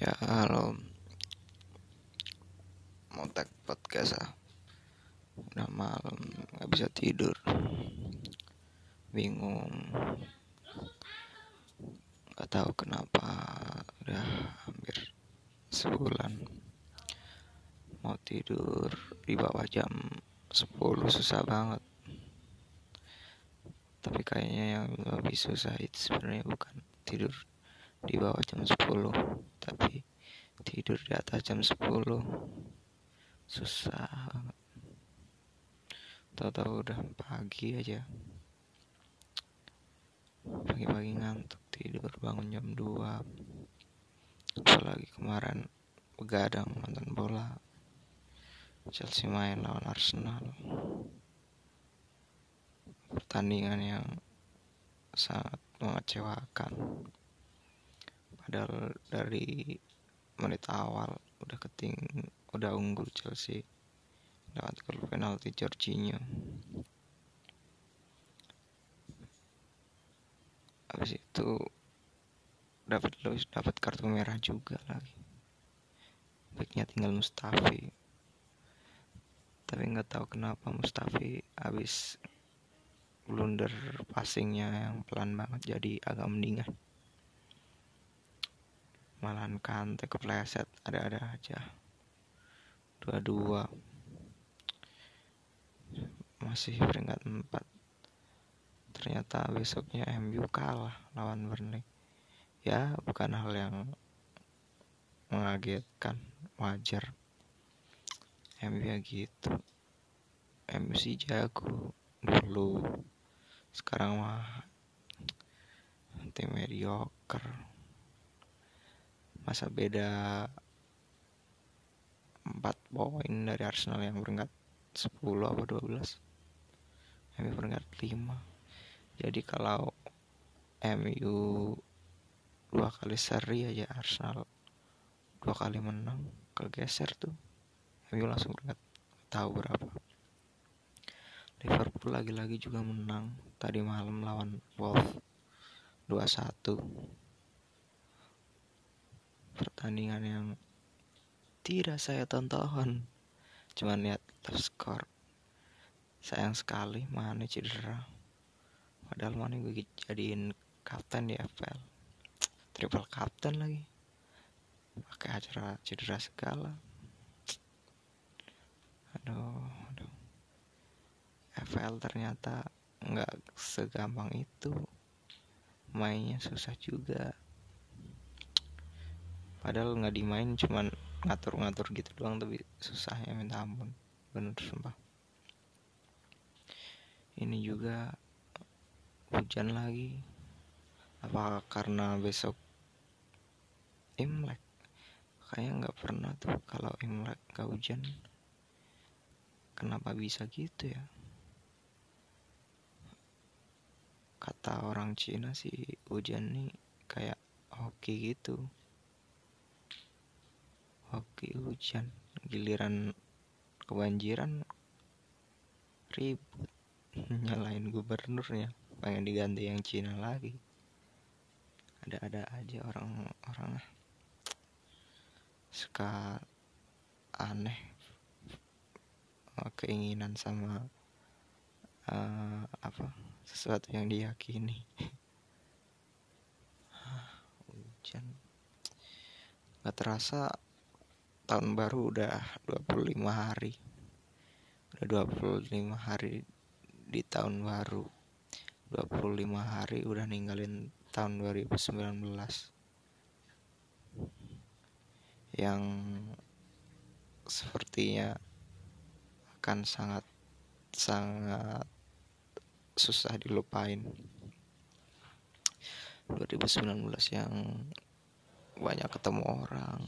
Ya halo. Mau tag podcast ah? Udah malam Gak bisa tidur. Bingung. Gak tahu kenapa Udah hampir Sebulan Mau tidur Di bawah jam 10 susah banget. Tapi kayaknya yang lebih susah itu sebenarnya bukan tidur di bawah jam 10 tapi tidur di atas jam 10 susah banget. Tahu-tahu udah pagi aja. Pagi-pagi ngantuk tidur bangun jam 2 apalagi kemarin begadang nonton bola. Chelsea main lawan Arsenal. Pertandingan yang sangat mengecewakan padahal dari menit awal udah keting udah unggul Chelsea lewat gol penalti Jorginho. Habis itu dapat Luis dapat kartu merah juga lagi. Baiknya tinggal Mustafi. Tapi nggak tahu kenapa Mustafi habis blunder passingnya yang pelan banget jadi agak mendingan malahan kante kepleset ada-ada aja. Dua-dua. Masih peringkat empat. Ternyata besoknya MU kalah lawan Burnley. Ya bukan hal yang mengagetkan. Wajar. MU ya gitu. MU sih jago dulu. Sekarang mah tim mediocre masa beda 4 poin dari Arsenal yang peringkat 10 apa 12 MU peringkat 5 jadi kalau MU dua kali seri aja Arsenal dua kali menang kegeser tuh. MU langsung peringkat tahu berapa. Liverpool lagi-lagi juga menang. Tadi malam lawan Wolf 2-1 pertandingan yang tidak saya tonton. Cuman lihat live score sayang sekali Mane cedera. Padahal Mane gue jadiin kapten di FPL triple kapten lagi. Pakai acara cedera segala. Aduh aduh. FPL ternyata nggak segampang itu. Mainnya susah juga padahal nggak dimain cuman ngatur-ngatur gitu doang tapi susah ya minta ampun. Bener sumpah. Ini juga hujan lagi. Apa karena besok Imlek? Kayaknya nggak pernah tuh kalau Imlek nggak hujan. Kenapa bisa gitu ya? Kata orang Cina sih hujan nih kayak hoki gitu hoki hujan giliran kebanjiran ribut. Nyalain gubernurnya pengen diganti yang Cina lagi. Ada-ada aja orang-orang suka aneh keinginan sama uh, apa sesuatu yang diyakini. Hujan. Nggak terasa tahun baru udah 25 hari. Udah 25 hari di tahun baru. 25 hari udah ninggalin tahun 2019 yang sepertinya akan sangat sangat susah dilupain. 2019 yang banyak ketemu orang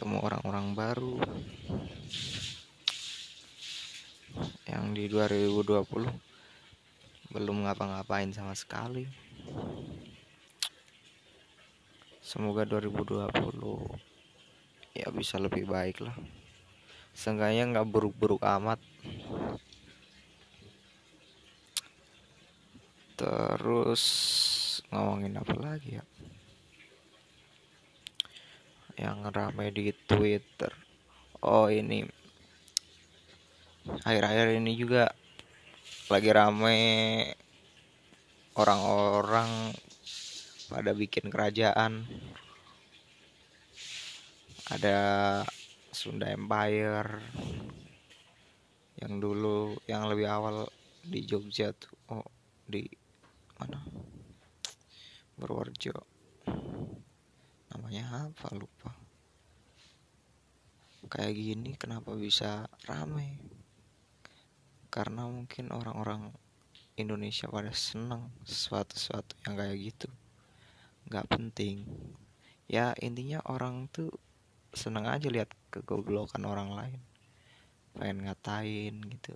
ketemu orang-orang baru. Yang di 2020 belum ngapa-ngapain sama sekali. Semoga 2020 ya bisa lebih baik lah. Seenggaknya nggak buruk-buruk amat. Terus ngomongin apa lagi ya yang ramai di Twitter. Oh ini. Akhir-akhir ini juga lagi ramai orang-orang pada bikin kerajaan. Ada Sunda Empire yang dulu yang lebih awal di Jogja tuh. Oh di mana? Purworejo namanya apa? Lupa. Kayak gini kenapa bisa rame? Karena mungkin orang-orang Indonesia pada senang sesuatu-sesuatu yang kayak gitu. Nggak penting. Ya intinya orang tuh seneng aja lihat kegoblokan orang lain. Pengen ngatain gitu.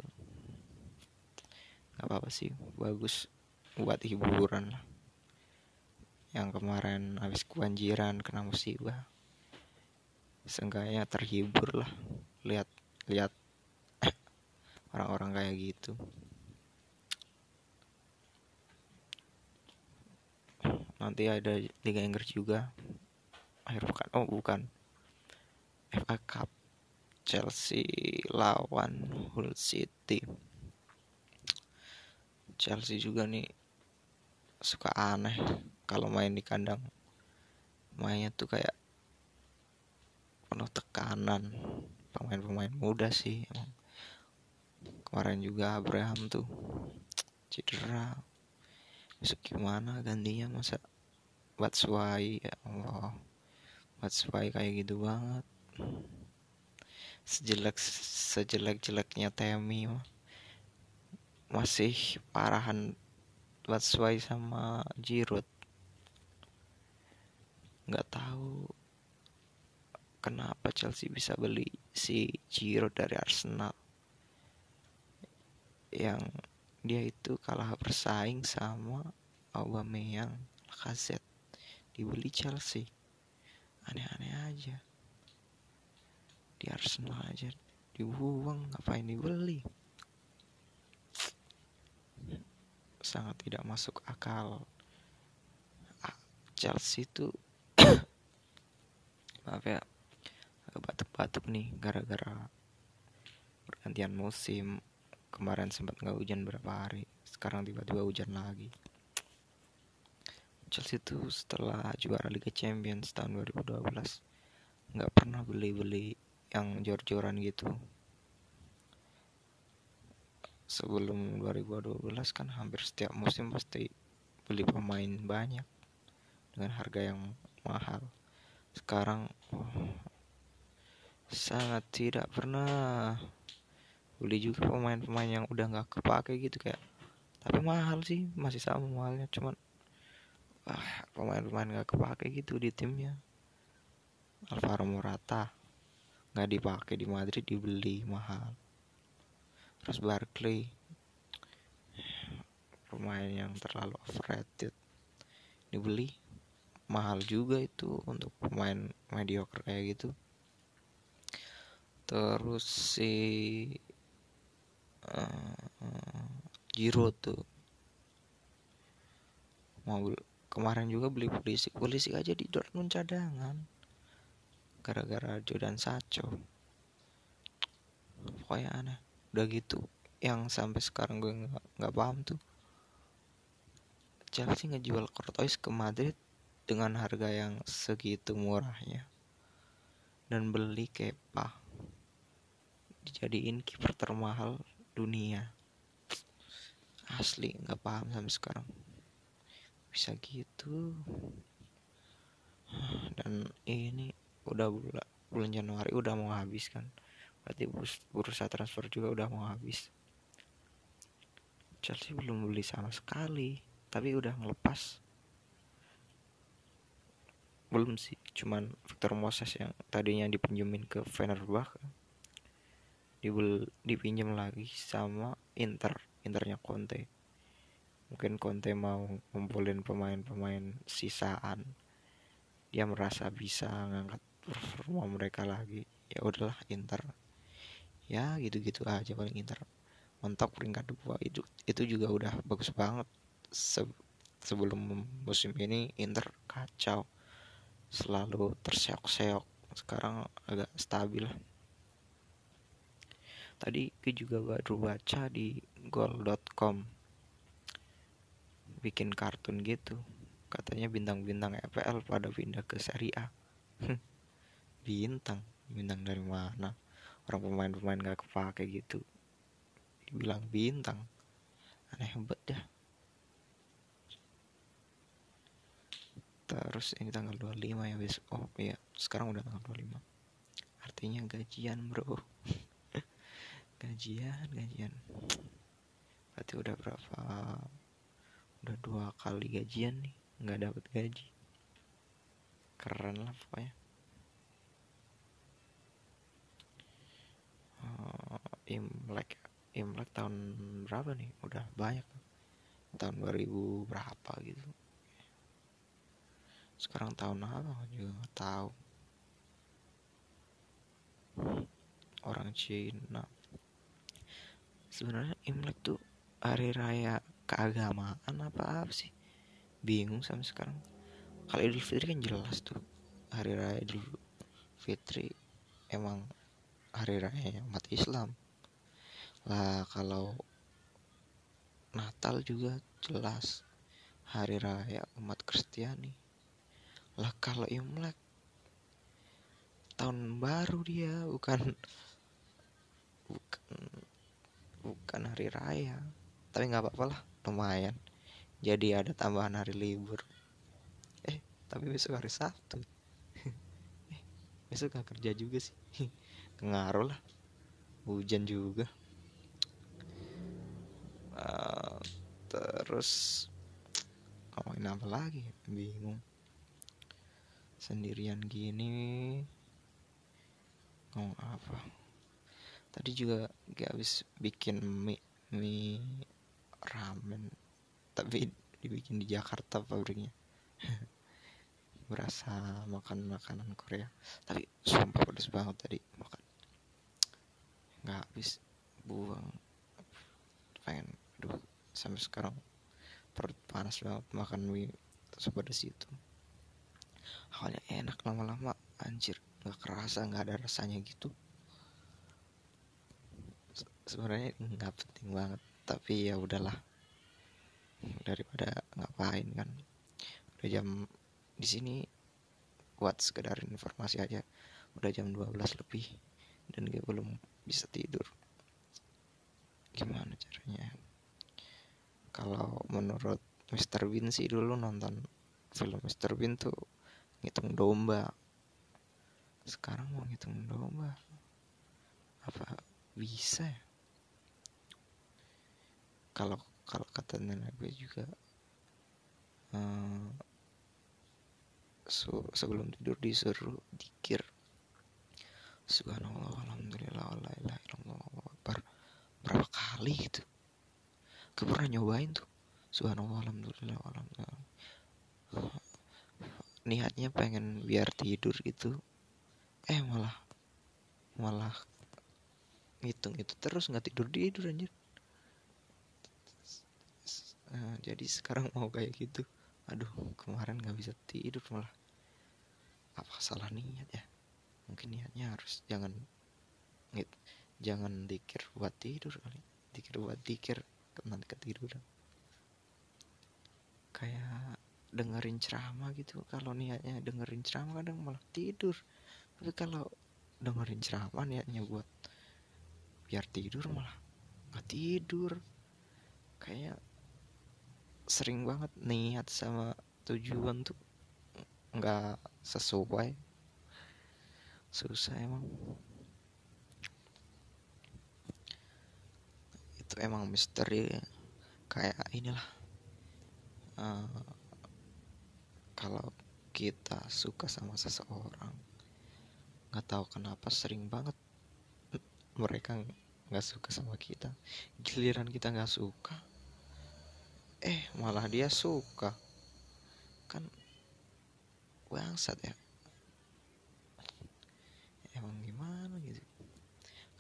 Nggak apa-apa sih. Bagus buat hiburan lah yang kemarin habis kebanjiran kena musibah. Seenggaknya terhibur lah lihat lihat orang-orang kayak gitu. Nanti ada Liga Inggris juga. Akhir pekan oh bukan. FA Cup Chelsea lawan Hull City. Chelsea juga nih suka aneh kalau main di kandang mainnya tuh kayak penuh tekanan. Pemain-pemain muda sih emang. Kemarin juga Abraham tuh cedera. Besok gimana gantinya? Masa Batshuayi ya Allah. Batshuayi kayak gitu banget. Sejelek sejelek jeleknya Temi masih parahan Batshuayi sama Giroud nggak tahu kenapa Chelsea bisa beli si Giroud dari Arsenal yang dia itu kalah bersaing sama Aubameyang Lacazette. Dibeli Chelsea. Aneh-aneh aja. Di Arsenal aja. Dibuang ngapain dibeli? Sangat tidak masuk akal. Chelsea itu maaf ya batuk-batuk nih gara-gara pergantian musim. Kemarin sempat nggak hujan berapa hari sekarang tiba-tiba hujan lagi. Chelsea itu setelah juara Liga Champions tahun 2012 nggak pernah beli-beli yang jor-joran gitu. Sebelum 2012 kan hampir setiap musim pasti beli pemain banyak dengan harga yang mahal sekarang sangat tidak pernah beli juga pemain-pemain yang udah nggak kepake gitu kayak tapi mahal sih masih sama mahalnya cuman ah pemain-pemain nggak kepake gitu di timnya. Alvaro Morata nggak dipakai di Madrid dibeli mahal. Terus Barkley pemain yang terlalu overrated dibeli mahal juga itu untuk pemain mediocre kayak gitu. Terus si uh, tuh. Mau kemarin juga beli polisi polisi aja di Dortmund cadangan. Gara-gara Jordan Sacho pokoknya aneh. Udah gitu. Yang sampai sekarang gue nggak paham tuh. Chelsea ngejual Courtois ke Madrid dengan harga yang segitu murahnya. Dan beli Kepa. Dijadiin kiper termahal dunia. Asli nggak paham sampai sekarang. Bisa gitu. Dan ini udah bulan Januari udah mau habis kan. Berarti bursa transfer juga udah mau habis. Chelsea belum beli sama sekali tapi udah ngelepas belum sih cuman Victor Moses yang tadinya dipinjemin ke Fenerbahce dibel dipinjam lagi sama Inter Internya Conte. Mungkin Conte mau ngumpulin pemain-pemain sisaan. Dia merasa bisa ngangkat performa mereka lagi. Ya udahlah Inter. Ya gitu-gitu aja paling Inter. Mentok peringkat dua. Itu itu juga udah bagus banget. Se sebelum musim ini Inter kacau selalu terseok-seok. Sekarang agak stabil. Tadi gue juga baru baca di goal.com bikin kartun gitu. Katanya bintang-bintang EPL pada pindah ke Serie A. Bintang. Bintang dari mana? Orang pemain-pemain gak kepake gitu. Dibilang bintang. Aneh banget dah terus ini tanggal 25 ya besok oh iya sekarang udah tanggal 25 artinya gajian bro. Gajian gajian. Berarti udah berapa? Udah dua kali gajian nih nggak dapat gaji. Keren lah pokoknya. Uh, imlek imlek tahun berapa nih? Udah banyak. Tahun 2000 berapa gitu sekarang tahun apa? Juga nggak tahu. Orang Cina. Sebenarnya Imlek tuh hari raya keagamaan apa apa sih? Bingung sampai sekarang. Kalau Idul Fitri kan jelas tuh hari raya Idul Fitri. Emang hari raya umat Islam. Lah kalau Natal juga jelas hari raya umat Kristiani lah kalau Imlek tahun baru dia bukan bukan bukan hari raya. Tapi nggak apa-apa lah lumayan. Jadi ada tambahan hari libur. Eh tapi besok hari Sabtu. Eh, besok gak kerja juga sih. Ngaruh lah. Hujan juga. Uh, terus ngomongin apa lagi bingung sendirian gini. Ngomong apa? Tadi juga gak habis bikin mie mie ramen. Tapi dibikin di Jakarta pabriknya. Berasa makan makanan Korea. Tapi sumpah pedes banget tadi makan. Nggak habis buang. Pengen aduh sampai sekarang perut panas banget makan mie sepedes itu awalnya enak lama-lama anjir nggak kerasa nggak ada rasanya gitu sebenarnya nggak penting banget tapi ya udahlah daripada ngapain kan udah jam di sini buat sekedar informasi aja udah jam 12 lebih dan gue belum bisa tidur gimana caranya kalau menurut Mr. Bean sih dulu nonton film Mr. Bean tuh ngitung domba. Sekarang mau ngitung domba. Apa bisa ya? Kalau kalau kata nenek gue juga uh, sebelum tidur disuruh dikir. Subhanallah alhamdulillah la ilaha illallah berapa kali gitu gue pernah nyobain tuh. Subhanallah alhamdulillah alhamdulillah niatnya pengen biar tidur gitu. Eh malah malah ngitung itu terus nggak tidur tidur anjir. Nah, jadi sekarang mau kayak gitu. Aduh kemarin nggak bisa tidur malah. Apa salah niat ya? Mungkin niatnya harus jangan ngit jangan dikir buat tidur kali. Dikir buat dikir nanti ketiduran kayak dengerin ceramah gitu. Kalau niatnya dengerin ceramah kadang malah tidur. Tapi kalau dengerin ceramah niatnya buat biar tidur malah nggak tidur. Kayak sering banget niat sama tujuan tuh nggak sesuai. Susah emang. Itu emang misteri. Kayak inilah uh, kalau kita suka sama seseorang nggak tahu kenapa sering banget mereka nggak suka sama kita. Giliran kita nggak suka eh malah dia suka. Kan bangsat ya. Emang gimana gitu?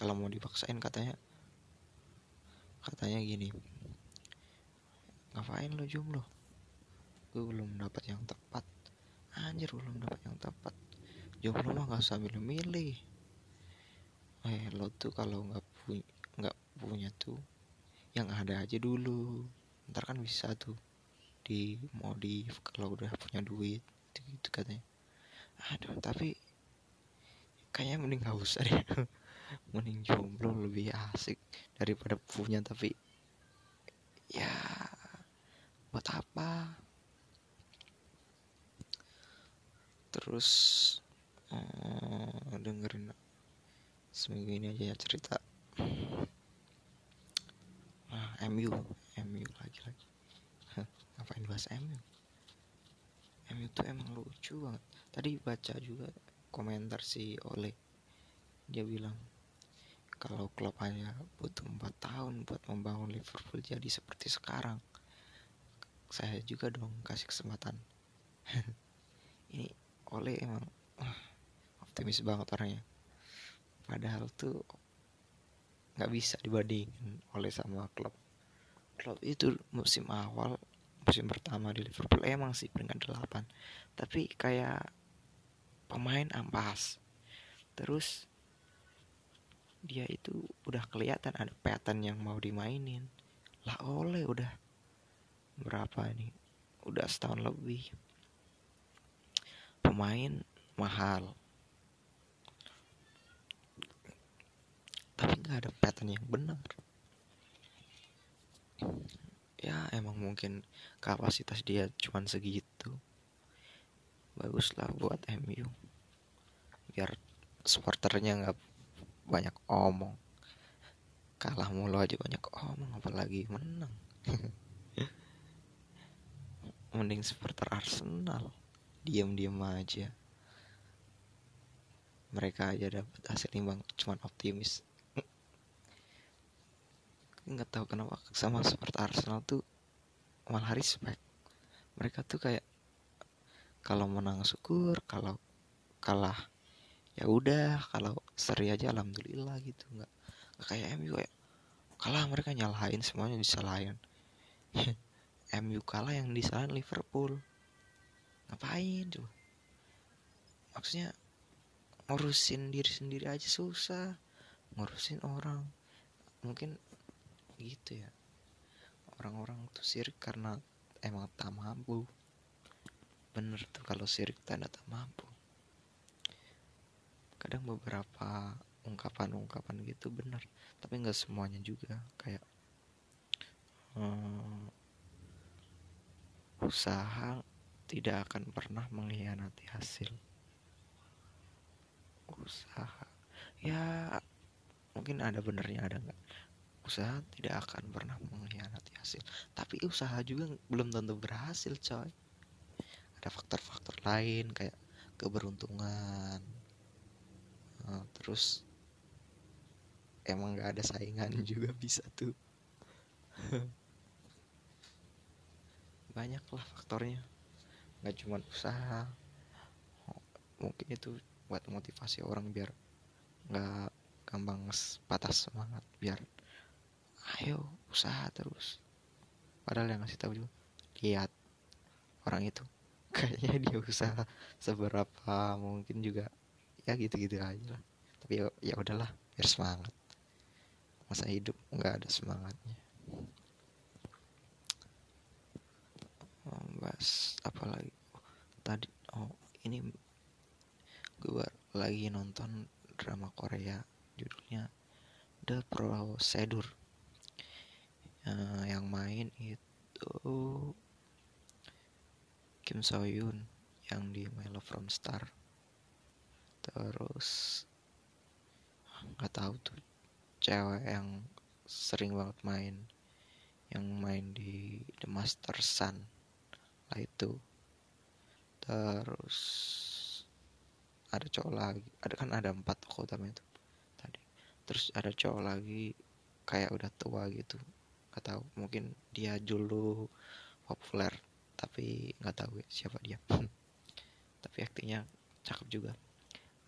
Kalau mau dipaksain katanya katanya gini ngapain lo jomblo gue belum dapat yang tepat. Anjir belum dapat yang tepat. Jomblo mah nggak usah milih-milih. Eh lo tuh kalau nggak punya nggak punya tuh yang ada aja dulu. Ntar kan bisa tuh di modif kalau udah punya duit gitu, gitu katanya. Aduh tapi kayaknya mending gak usah deh. Mending jomblo lebih asik daripada punya tapi ya buat apa terus uh, dengerin seminggu ini aja ya cerita. Nah, MU MU lagi lagi. Ngapain bahas MU MU tuh emang lucu banget. Tadi baca juga komentar si Oleh dia bilang kalau klub hanya butuh 4 tahun buat membangun Liverpool jadi seperti sekarang saya juga dong kasih kesempatan. Ini Oleh emang optimis banget orangnya. Padahal tuh nggak bisa dibandingin oleh sama klub. Klub itu musim awal musim pertama di Liverpool emang sih peringkat 8 tapi kayak pemain ampas. Terus dia itu udah kelihatan ada pattern yang mau dimainin. Lah oleh udah berapa ini? Udah setahun lebih pemain mahal. Tapi nggak ada pattern yang benar. Ya emang mungkin kapasitas dia cuman segitu. Baguslah buat MU biar supporternya nggak banyak omong. Kalah mulu aja banyak omong apalagi menang. Mending supporter Arsenal diam-diam aja. Mereka aja dapat hasil imbang cuman optimis. Nggak tahu kenapa sama seperti Arsenal tuh malah respect. Mereka tuh kayak kalau menang syukur kalau kalah ya udah kalau seri aja alhamdulillah gitu. Nggak kayak MU kayak kalah mereka nyalahin semuanya disalahin. MU kalah yang disalahin Liverpool ngapain coba? Maksudnya ngurusin diri sendiri aja susah. Ngurusin orang. Mungkin gitu ya. Orang-orang tuh sirik karena emang tak mampu. Bener tuh kalau sirik tanda tak mampu. Kadang beberapa ungkapan-ungkapan gitu bener. Tapi nggak semuanya juga. Kayak hmm, usaha tidak akan pernah mengkhianati hasil usaha. Ya mungkin ada benernya ada nggak. Usaha tidak akan pernah mengkhianati hasil. Tapi usaha juga belum tentu berhasil coy. Ada faktor-faktor lain kayak keberuntungan. Nah, terus emang gak ada saingan juga bisa tuh. Banyak lah faktornya nggak cuma usaha. Mungkin itu buat motivasi orang biar nggak gampang patah semangat biar ayo usaha terus. Padahal yang ngasih tahu juga lihat orang itu. Kayaknya dia usaha seberapa mungkin juga ya gitu-gitu aja lah. Tapi ya, ya udahlah biar semangat. Masa hidup nggak ada semangatnya oh, bahas apa lagi? Oh, tadi oh ini gue lagi nonton drama Korea judulnya The Procedure uh, yang main itu Kim So Yoon yang di My Love From Star. Terus nggak tahu tuh cewek yang sering banget main yang main di The Master Sun itu. Terus ada cowok lagi. Ada kan ada empat utama itu tadi. Terus ada cowok lagi kayak udah tua gitu. Nggak tahu mungkin dia dulu populer tapi nggak tahu ya siapa dia. Tapi aktingnya cakep juga.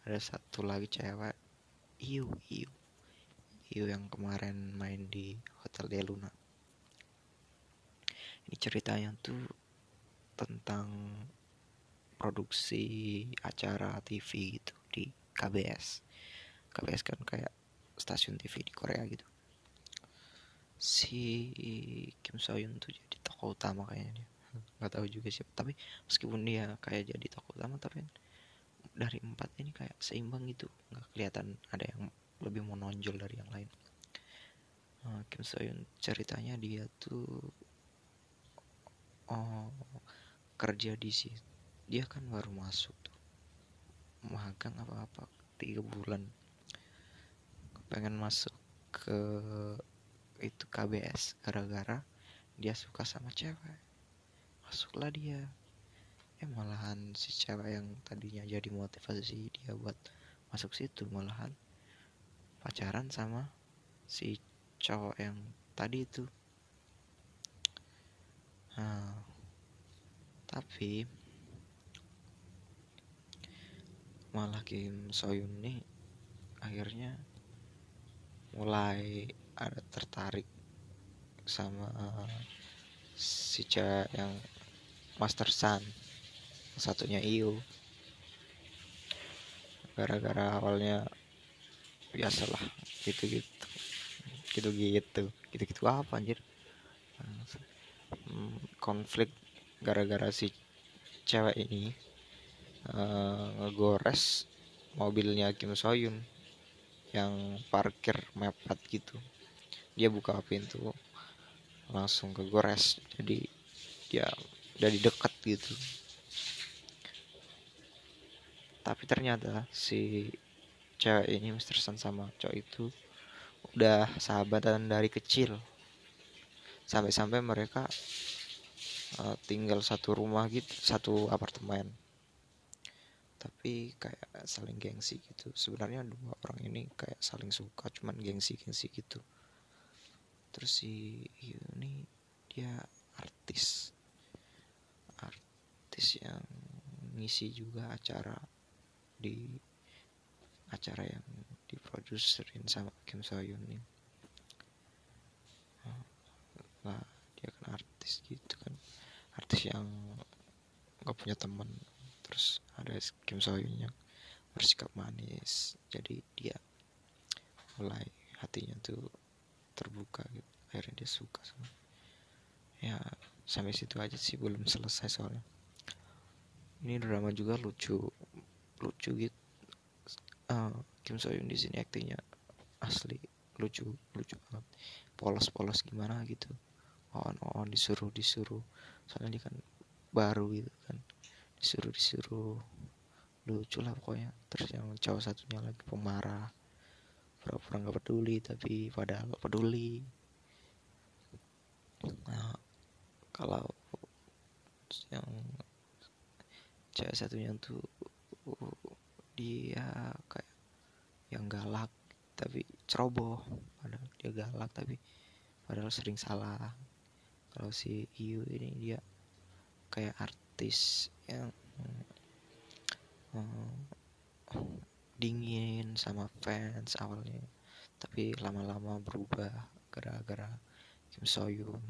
Ada satu lagi cewek Iu Iu. Iu yang kemarin main di Hotel Dia Luna ini ceritanya tuh tentang produksi acara TV gitu di KBS KBS kan kayak stasiun TV di Korea gitu. Si Kim Soyun tuh jadi tokoh utama kayaknya dia. Nggak tahu juga siapa. Tapi meskipun dia kayak jadi tokoh utama tapi dari empat ini kayak seimbang gitu. Nggak kelihatan ada yang lebih menonjol dari yang lain. Uh, Kim Soyun ceritanya dia tuh oh kerja di sini dia kan baru masuk tuh. Magang apa apa tiga bulan. Pengen masuk ke itu KBS gara-gara dia suka sama cewek. Masuklah dia. Eh malahan si cewek yang tadinya jadi motivasi dia buat masuk situ malahan pacaran sama si cowok yang tadi itu. Nah, tapi malah Kim Soyun nih akhirnya mulai ada tertarik sama si cewek yang Master Sun satunya Iyo. Gara-gara awalnya biasalah gitu-gitu gitu-gitu gitu-gitu apa anjir? Hmm, konflik gara-gara si cewek ini uh, ngegores mobilnya Kim Soyun yang parkir mepet gitu. Dia buka pintu langsung ke gores jadi dia dari dekat gitu. Tapi ternyata si cewek ini Mr. Sun sama cowok itu udah sahabatan dari kecil. Sampai-sampai mereka uh, tinggal satu rumah gitu satu apartemen. Tapi kayak saling gengsi gitu. Sebenarnya dua orang ini kayak saling suka cuman gengsi gengsi gitu. Terus si ini dia artis. Artis yang ngisi juga acara di acara yang diproduserin sama Kim Soyun ini. Lah dia kan artis gitu kan artis yang gak punya teman terus ada Kim Sohyun yang bersikap manis. Jadi dia mulai hatinya tuh terbuka gitu. Akhirnya dia suka sama ya sampai situ aja sih belum selesai soalnya. Ini drama juga lucu lucu gitu. Uh, Kim Sohyun di sini aktingnya asli lucu lucu banget. Polos-polos gimana gitu on on disuruh disuruh. Soalnya dia kan baru gitu kan. Disuruh disuruh. Lucu lah pokoknya. Terus yang cowok satunya lagi pemarah. Pura-pura nggak peduli tapi padahal peduli. Nah kalau yang cewek satunya tuh dia kayak yang galak tapi ceroboh. Padahal dia galak tapi padahal sering salah kalau si Iu ini dia kayak artis yang um, dingin sama fans awalnya. Tapi lama-lama berubah gara-gara Kim Soyun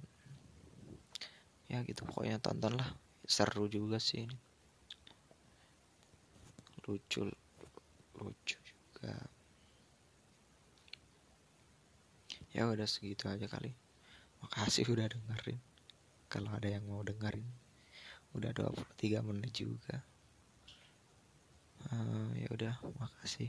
ya gitu pokoknya tonton lah seru juga sih ini. Lucu lucu juga. Ya udah segitu aja kali makasih udah dengerin. Kalau ada yang mau dengerin udah 23 menit juga. Uh, ya udah makasih